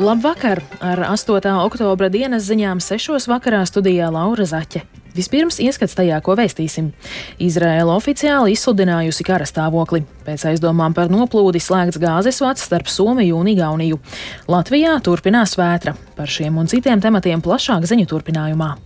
Labvakar! Ar 8. oktobra dienas ziņām 6. vakarā studijā Laura Zaķe. Vispirms ieskats tajā, ko vēstīsim. Izraela oficiāli izsludinājusi kara stāvokli. Pēc aizdomām par noplūdi slēgts gāzes vats starp Somiju un Igauniju. Latvijā turpinās vētra. Par šiem un citiem tematiem plašāk ziņu turpinājumā.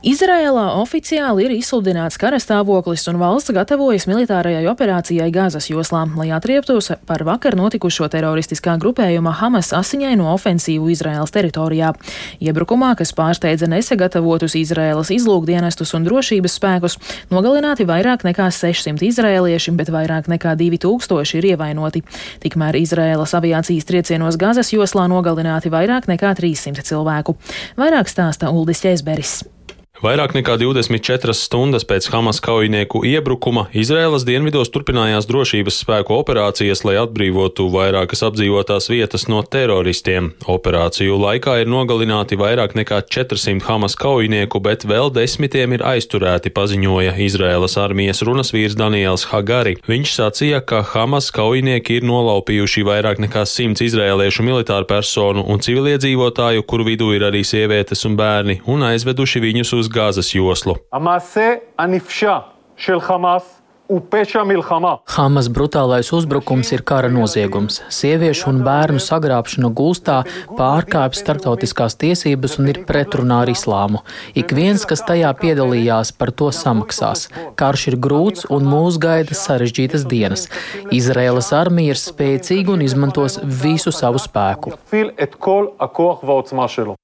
Izrēlā oficiāli ir izsludināts karastāvoklis un valsts gatavojas militārajai operācijai Gāzes joslā, lai atrieptos par vakar notikušo teroristiskā grupējuma Hamas asiņaino ofensīvu Izraēlas teritorijā. Iebrukumā, kas pārsteidza nesagatavotus Izraēlas izlūkdienestus un drošības spēkus, nogalināti vairāk nekā 600 izrēlieši, bet vairāk nekā 2000 ir ievainoti. Tikmēr Izraēlas aviācijas triecienos Gāzes joslā nogalināti vairāk nekā 300 cilvēku. Vairāk stāsta Uldis Čēzberis. Vairāk nekā 24 stundas pēc Hamas kaujinieku iebrukuma Izraēlas dienvidos turpinājās drošības spēku operācijas, lai atbrīvotu vairākas apdzīvotās vietas no teroristiem. Operāciju laikā ir nogalināti vairāk nekā 400 Hamas kaujinieku, bet vēl desmitiem ir aizturēti, paziņoja Izraēlas armijas runas vīrs Daniels Hagari. Viņš sacīja, ka Hamas kaujinieki ir nolaupījuši vairāk nekā 100 izrēliešu militāru personu un civiliedzīvotāju, kuru vidū ir arī sievietes un bērni, un aizveduši viņus uz uz Gāzes joslu. Amase, anifša, Hamas brutālais uzbrukums ir kara noziegums. Sieviešu un bērnu sagrābšana gulstā pārkāpj starptautiskās tiesības un ir pretrunā ar islāmu. Ik viens, kas tajā piedalījās, par to samaksās. Karš ir grūts un mūs gaida sarežģītas dienas. Izraēlas armija ir spēcīga un izmantos visu savu spēku.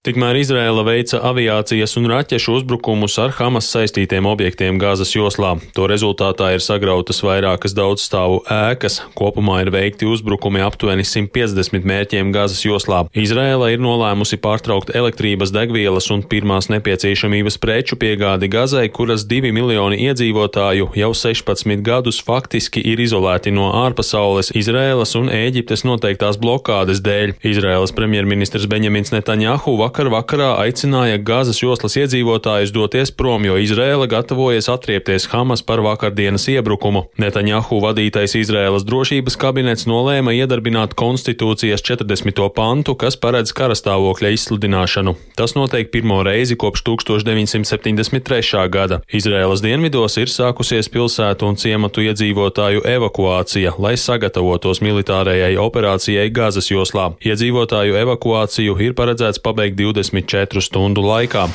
Tikmēr Izraēla veica aviācijas un raķešu uzbrukumus ar Hamas saistītiem objektiem Gāzes joslā. To rezultātā ir saistīts sagrautas vairākas daudzstāvu ēkas. Kopumā ir veikti uzbrukumi aptuveni 150 mērķiem Gāzes joslā. Izraela ir nolēmusi pārtraukt elektrības, degvielas un pirmās nepieciešamības preču piegādi Gazai, kuras divi miljoni iedzīvotāju jau 16 gadus faktiski ir izolēti no ārpasaules Izraēlas un Ēģiptes noteiktās blokādes dēļ. Izraēlas premjerministrs Benjamins Netanjahu vakar vakarā aicināja Gāzes joslas iedzīvotājus doties prom, jo Izraela gatavojas atriepties Hamas par vakardienas iebrukumu. Netanjahu vadītais Izraēlas drošības kabinets nolēma iedarbināt konstitūcijas 40. pantu, kas paredz karastāvokļa izsludināšanu. Tas notiek pirmo reizi kopš 1973. gada. Izraēlas dienvidos ir sākusies pilsētu un ciematu iedzīvotāju evakuācija, lai sagatavotos militārajai operācijai Gazas joslā. Iedzīvotāju evakuāciju ir paredzēts pabeigt 24 stundu laikā.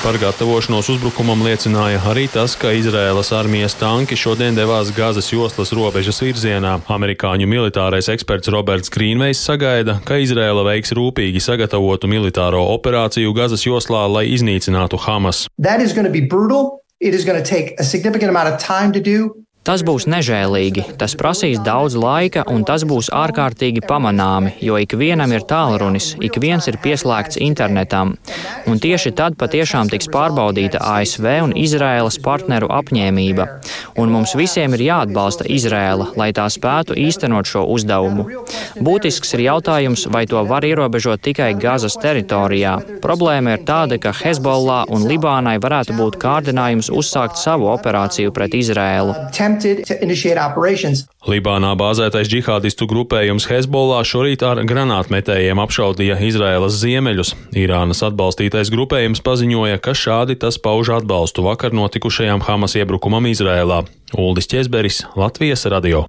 Par gatavošanos uzbrukumam liecināja arī tas, ka Izraēlas armijas tanki šodien devās Gazas joslas robežas virzienā. Amerikāņu militārais eksperts Roberts Grīnvejs sagaida, ka Izraēla veiks rūpīgi sagatavotu militāro operāciju Gazas joslā, lai iznīcinātu Hamas. It is going to take a significant amount of time to do. Tas būs nežēlīgi, tas prasīs daudz laika, un tas būs ārkārtīgi pamanāmi, jo ik vienam ir tālrunis, ik viens ir pieslēgts internetam. Un tieši tad patiešām tiks pārbaudīta ASV un Izraēlas partneru apņēmība. Un mums visiem ir jāatbalsta Izraēla, lai tā spētu īstenot šo uzdevumu. Būtisks ir jautājums, vai to var ierobežot tikai Gazas teritorijā. Problēma ir tāda, ka Hezbollah un Libānai varētu būt kārdinājums uzsākt savu operāciju pret Izraēlu. Attempted to initiate operations. Libānā bāzētais džihādistu grupējums Hezbollah šorīt ar granātmetējiem apšaudīja Izraēlas ziemeļus. Irānas atbalstītais grupējums paziņoja, ka šādi tas pauž atbalstu vakar notikušajām Hamas iebrukumam Izrēlā. Uldis Česberis, Latvijas radio.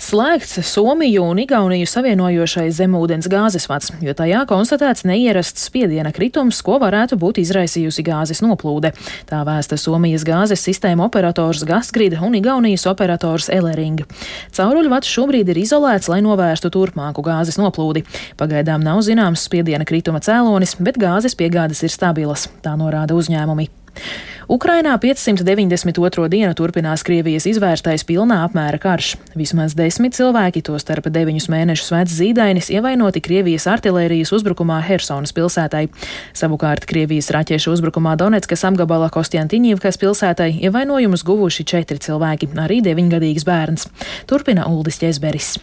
Slēgts Somiju un Igauniju savienojošais zemūdens gāzes vats, jo tajā konstatēts neierasts spiediena kritums, ko varētu būt izraisījusi gāzes noplūde. Tā vēsta Somijas gāzes sistēma operators Gasgrid un Igaunijas operators Elering. Cauruļvats šobrīd ir izolēts, lai novērstu turpmāku gāzes noplūdi. Pagaidām nav zināms spiediena krituma cēlonis, bet gāzes piegādes ir stabilas, tā norāda uzņēmumi. Ukrainā 592. dienu turpinās Krievijas izvērstais pilnā apmēra karš. Vismaz desmit cilvēki, tostarp deviņus mēnešus vecs zīdainis, ievainoti Krievijas artilērijas uzbrukumā Hersonas pilsētai. Savukārt Krievijas raķešu uzbrukumā Donetskas apgabala Kostjantiņīvkas pilsētai ievainojumus guvuši četri cilvēki, arī deviņgadīgs bērns. Turpina Uldis Ķezberis.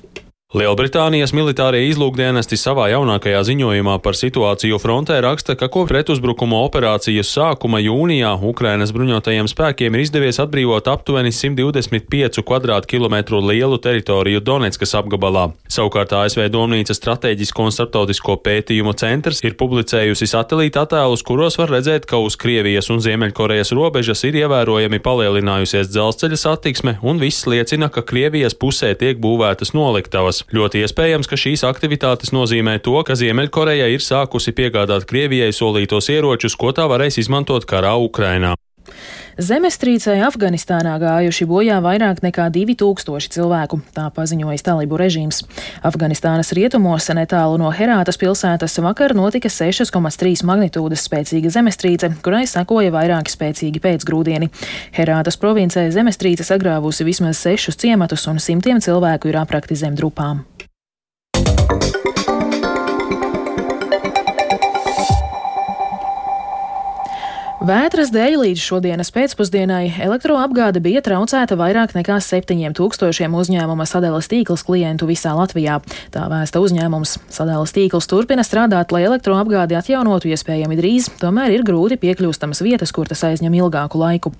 Lielbritānijas militārie izlūkdienesti savā jaunākajā ziņojumā par situāciju frontē raksta, ka kopš pretuzbrukuma operācijas sākuma jūnijā Ukrainas bruņotajiem spēkiem ir izdevies atbrīvot aptuveni 125 km2 lielu teritoriju Donetskas apgabalā. Savukārt ASV Domnīca strateģisko un starptautisko pētījumu centrs ir publicējusi satelīta attēlus, kuros var redzēt, ka uz Krievijas un Ziemeļkorejas robežas ir ievērojami palielinājusies dzelzceļa satiksme, un viss liecina, ka Krievijas pusē tiek būvētas noliktavas robežas. Ļoti iespējams, ka šīs aktivitātes nozīmē to, ka Ziemeļkoreja ir sākusi piegādāt Krievijai solītos ieročus, ko tā varēs izmantot karā Ukrainā. Zemestrīcē Afganistānā gājuši bojā vairāk nekā 2000 cilvēku, tā paziņoja Talibu režīms. Afganistānas rietumos netālu no Herātas pilsētas vakar notika 6,3 magnitūdas spēcīga zemestrīce, kurai sekoja vairāki spēcīgi pēcgrūdieni. Herātas provincē zemestrīce sagrāvusi vismaz sešus ciematus un simtiem cilvēku ir aprakti zem drupām. Vētras dēļ līdz šodienas pēcpusdienai elektroapgāde bija traucēta vairāk nekā 7000 uzņēmuma sadales tīkls klientu visā Latvijā. Tā vēsta uzņēmums. Sadales tīkls turpina strādāt, lai elektroapgādi atjaunotu iespējami drīz, tomēr ir grūti piekļūstamas vietas, kur tas aizņem ilgāku laiku.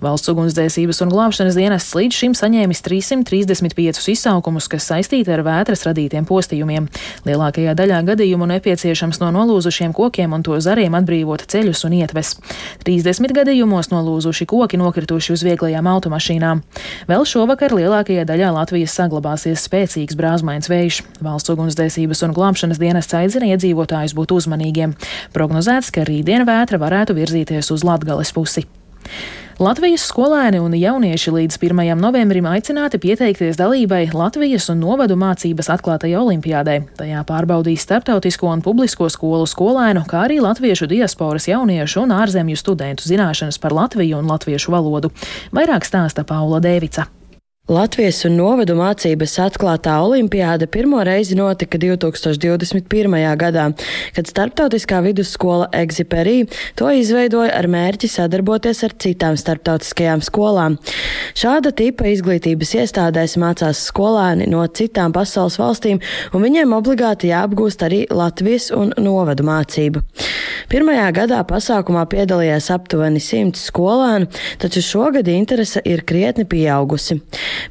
Valsts ugunsdzēsības un glābšanas dienests līdz šim saņēmis 335 izsaukumus, kas saistīti ar vētras radītiem postījumiem. Lielākajā daļā gadījumu nepieciešams no nolūzušiem kokiem un to zariem atbrīvot ceļus un ietves. 30 gadījumos nolūzuši koki nokrituši uz vieglajām automašīnām. Vēl šovakar lielākajā daļā Latvijas saglabāsies spēcīgs brāzmains vējš. Valsts ugunsdzēsības un glābšanas dienests aicina iedzīvotājus būt uzmanīgiem. Prognozēts, ka rītdien vētra varētu virzīties uz Latgales pusi. Latvijas skolēni un jaunieši līdz 1. novembrim aicināti pieteikties dalībai Latvijas un novadu mācības atklātajai olimpiādē. Tajā pārbaudīs starptautisko un publisko skolu skolēnu, kā arī latviešu diasporas jauniešu un ārzemju studentu zināšanas par Latviju un latviešu valodu. Vairāk stāsta Paula Dēvica. Latvijas un novadu mācības atklātā olimpiāda pirmo reizi notika 2021. gadā, kad starptautiskā vidusskola Exiperī to izveidoja ar mērķi sadarboties ar citām starptautiskajām skolām. Šāda tipa izglītības iestādēs mācās skolēni no citām pasaules valstīm, un viņiem obligāti jāapgūst arī Latvijas un novadu mācību. Pirmajā gadā pasākumā piedalījās aptuveni simts skolēnu, taču šogad interese ir krietni pieaugusi.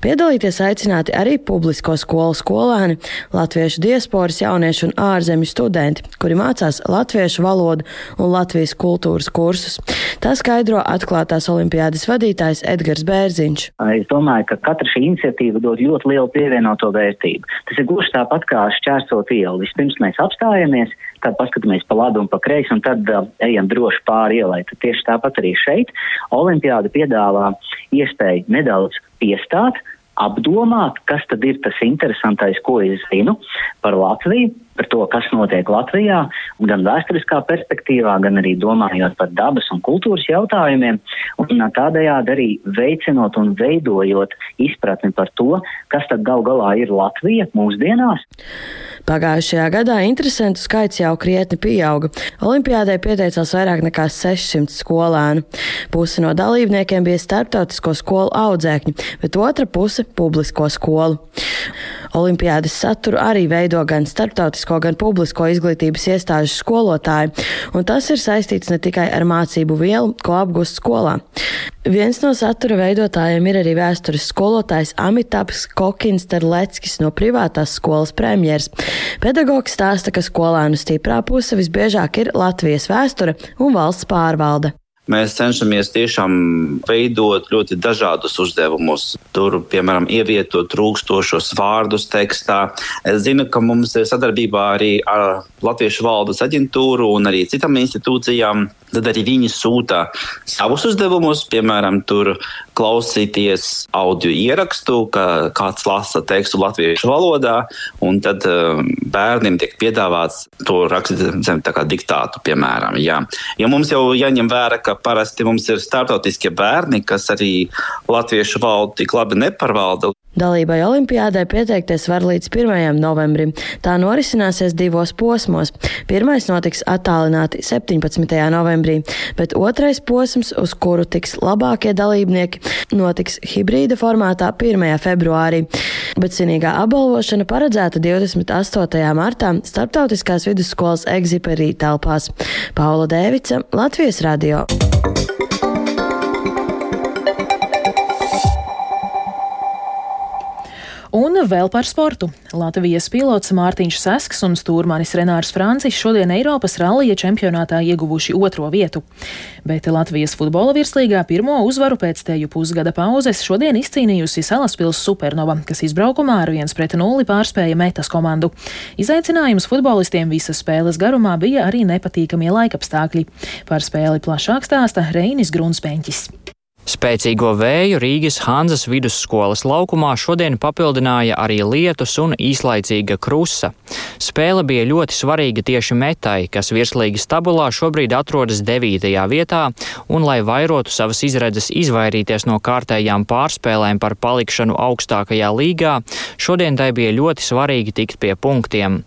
Piedalīties aicināti arī publisko skolu skolēni, latviešu diasporas jaunieši un ārzemju studenti, kuri mācās latviešu valodu un Latvijas kultūras kursus. Tā skaidro atklātās olimpiādas vadītājs Edgars Bērziņš. Es domāju, ka katra šī iniciatīva dod ļoti lielu pievienoto vērtību. Tas ir gluži tāpat kā šķērsot ielu. Vispirms mēs apstājamies, tad paskatāmies pa labi un pa kreisi, un tad uh, ejam droši pāri ielai. Tad tieši tāpat arī šeit Olimpiāda piedāvā iespēju nedaudz piestāt, apdomāt, kas tad ir tas interesantais, ko es zinu par Latviju, par to, kas notiek Latvijā, gan vēsturiskā perspektīvā, gan arī domājot par dabas un kultūras jautājumiem, un tādējādi arī veicinot un veidojot izpratni par to, kas tad gal galā ir Latvija mūsdienās. Pagājušajā gadā interesantu skaits jau krietni pieauga. Olimpiādai pieteicās vairāk nekā 600 skolēnu. Puse no dalībniekiem bija starptautisko skolu audzēkņi, bet otra puse - publisko skolu. Olimpiādas saturu arī veido gan starptautisko, gan publisko izglītības iestāžu skolotāji, un tas ir saistīts ne tikai ar mācību vielu, ko apgūst skolā. Viens no satura veidotājiem ir arī vēstures skolotājs Amitabs Kokins Terleckis no privātās skolas premjeras. Pedagogs stāsta, ka skolēnu stiprā puse visbiežāk ir Latvijas vēsture un valsts pārvalde. Mēs cenšamies tiešām veidot ļoti dažādus uzdevumus. Tur, piemēram, ievietot trūkstošos vārdus tekstā. Es zinu, ka mums ir sadarbībā arī ar Latviešu valdes aģentūru un arī citām institūcijām. Tad arī viņi sūta savus uzdevumus, piemēram, tur klausīties audio ierakstu, ka kāds lasa tekstu latviešu valodā, un tad um, bērniem tiek piedāvāts to rakstīt zem tā kā diktātu, piemēram. Jā. Jo mums jau jāņem vērā, ka parasti mums ir startautiskie bērni, kas arī latviešu valodu tik labi nepārvalda. Dalībai olimpiādai pieteikties var līdz 1. novembrim. Tā norisināsies divos posmos. Pirmais notiks attālināti 17. novembrī, bet otrais posms, uz kuru tiks labākie dalībnieki, notiks hibrīda formātā 1. februārī. Bet svinīgā apbalvošana paredzēta 28. martā Startautiskās vidusskolas Exiperī telpās. Paula Dēvica, Latvijas radio. Un vēl par sportu. Latvijas pilots Mārtiņš Sasks un stūrmanis Renārs Francis šodien Eiropas rallija čempionātā ieguvuši otro vietu. Bet Latvijas futbola virslīgā pirmo uzvaru pēc teju pusgada pauzes šodien izcīnījusi Salaspils Supernova, kas izbraukumā ar viens pret nulli pārspēja metas komandu. Izaicinājums futbolistiem visas spēles garumā bija arī nepatīkamie laikapstākļi. Par spēli plašāk stāsta Reinis Grunspēņķis. Spēcīgo vēju Rīgas Hanzas vidusskolas laukumā šodien papildināja arī lietus un īslaicīga krusa. Spēle bija ļoti svarīga tieši metai, kas virslīgas tabulā šobrīd atrodas 9. vietā, un lai vairotu savas izredzes izvairīties no kārtējām pārspēlēm par palikšanu augstākajā līgā, šodien tai bija ļoti svarīgi tikt pie punktiem.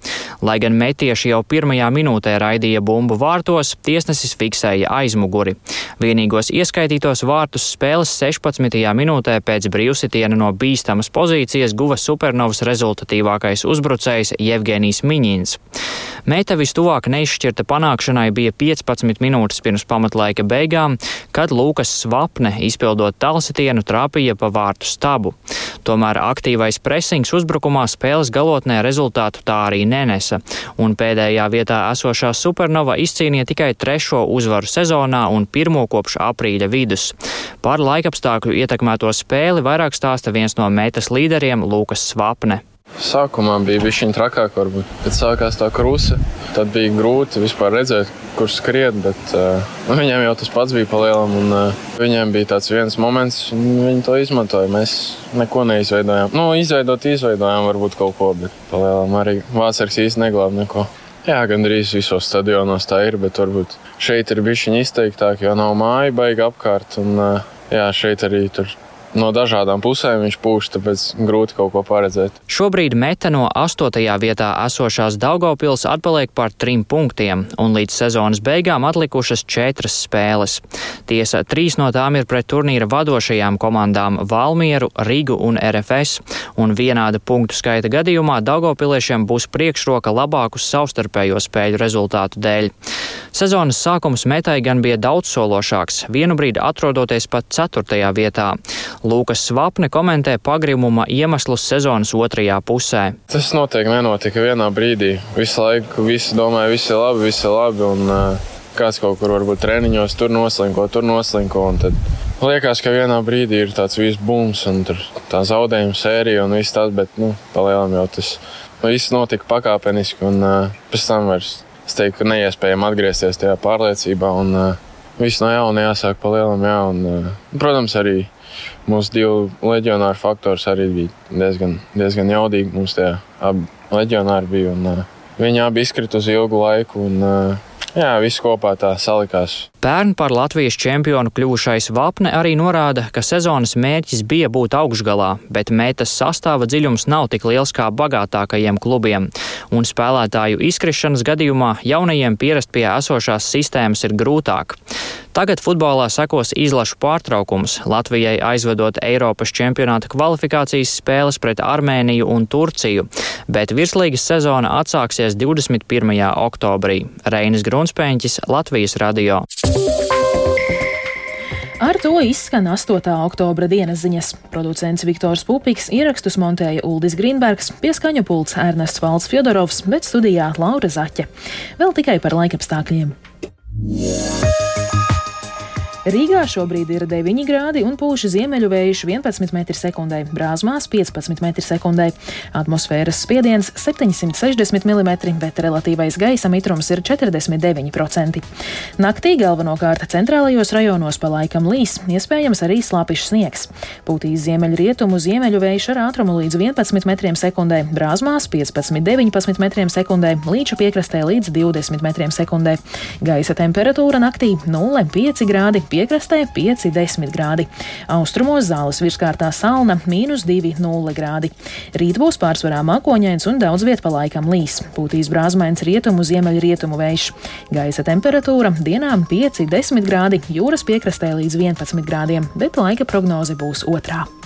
Lai gan metieši jau pirmajā minūtē raidīja bumbu vārtos, tiesnesis fiksēja aizmuguri. Vienīgos ieskaitītos vārtus uz spēles 16. minūtē pēc brīvsitiena no bīstamas pozīcijas guva supernovas rezultatīvākais uzbrucējs Jevgenijs Miņins. Meita vistuvāk neizšķirta panākšanai bija 15 minūtes pirms pamatlaika beigām, kad Lūkas Svapne, izpildot talsitienu, trāpīja pa vārtu stabu. Tomēr aktīvais presings uzbrukumā spēles galotnē rezultātu tā arī nenesa, un pēdējā vietā esošā Supernova izcīnīja tikai trešo uzvaru sezonā un pirmo kopš aprīļa vidus. Par laikapstākļu ietekmēto spēli vairāk stāsta viens no metas līderiem Lūkas Svapne. Sākumā bija bijis viņa trakāk, varbūt. Kad sākās tā krusa, tad bija grūti vispār redzēt, kur skriet. Bet uh, viņiem jau tas pats bija palielam. Un, uh, viņiem bija tāds viens moments, un viņi to izmantoja. Mēs neko neizveidojām. Nu, izveidot, izveidojām varbūt kaut ko, bet palielam arī Vācijas īsti neglāba neko. Jā, gandrīz visos stadionos tā ir, bet varbūt šeit ir bijis viņa izteiktāk, jo nav māja baigta apkārt. Un, uh, jā, šeit arī tur no dažādām pusēm viņš pūš, tāpēc grūti kaut ko paredzēt. Šobrīd meta no 8. vietā esošās Daugopils atpaliek par trim punktiem, un līdz sezonas beigām atlikušas četras spēles. Tiesa, trīs no tām ir pret turnīra vadošajām komandām Valmieru, Rigu un RFS, un vienāda punktu skaita gadījumā Daugopiliešiem būs priekšroka labākus savstarpējo spēļu rezultātu dēļ. Sezonas sākums metai gan bija daudzsološāks, vienu brīdi atrodoties pat 4. vietā. Lūkas Svapne komentē pagrimuma iemeslus sezonas otrajā pusē. Tas noteikti nenotika vienā brīdī. Visu laiku visi domāja, viss ir labi, viss ir labi. Un, uh, kāds kaut kur varbūt treniņos tur noslinko, tur noslinko. Tad liekas, ka vienā brīdī ir tāds viss bums un tā zaudējuma sērija un viss tas, bet nu, palielam jau tas viss notika pakāpeniski un uh, pēc tam vairs. Es teiktu, ka neiespējami atgriezties tajā pārliecībā un uh, viss no jauna jāsāk palielam. Jā, un, uh, protams, arī mūsu divu leģionāru faktors arī bija diezgan, diezgan jaudīgi. Mums tie abi leģionāri bija. Un, uh, viņi abi izkrita uz ilgu laiku. Un, uh, Jā, viss kopā tā salikās. Pērn par Latvijas čempionu kļuvušais Vapne arī norāda, ka sezonas mērķis bija būt augšgalā, bet metas sastāva dziļums nav tik liels kā bagātākajiem klubiem, un spēlētāju izkrišanas gadījumā jaunajiem pierast pie esošās sistēmas ir grūtāk. Tagad futbolā sekos izlašu pārtraukums, Latvijai aizvedot Eiropas čempionāta kvalifikācijas spēles pret Armēniju un Turciju, bet virslīgas sezona atsāksies 21. oktobrī. Reinis Grunspēņķis, Latvijas radio. Ar to izskan 8. oktobra dienas ziņas. Producents Viktors Pupiks ierakstus montēja Uldis Grīnbergs, pieskaņu pults Ernests Valds Fjodorovs, bet studijā Laura Zaķe. Vēl tikai par laikapstākļiem. Rīgā šobrīd ir 9 grādi un pūš ziemeļu vējš 11 m2, brāzmās 15 m2. Atmosfēras spiediens 760 mm, bet relatīvais gaisa mitrums ir 49%. Naktī galvenokārt centrālajos rajonos pa laikam līs, iespējams arī slāpišs sniegs. Pūtīs ziemeļrietumu ziemeļu vējš ar ātrumu līdz 11 m2, brāzmās 15-19 m2, līča piekrastē līdz 20 m2. Gaisa temperatūra naktī 0,5 grādi piekrastē 5-10 grādi. Austrumos zāles virskārtā salna - mīnus 2,0 grādi. Rīt būs pārsvarā mākoņains un daudz viet pa laikam līs. Pūtīs brāzmains rietumu ziemeļrietumu vējš. Gaisa temperatūra dienām 5-10 grādi, jūras piekrastē līdz 11 grādiem, bet laika prognoze būs otrā.